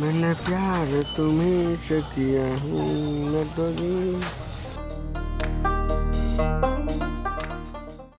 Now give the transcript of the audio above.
मैंने प्यार तुम्हें से किया हूँ मैं तो जी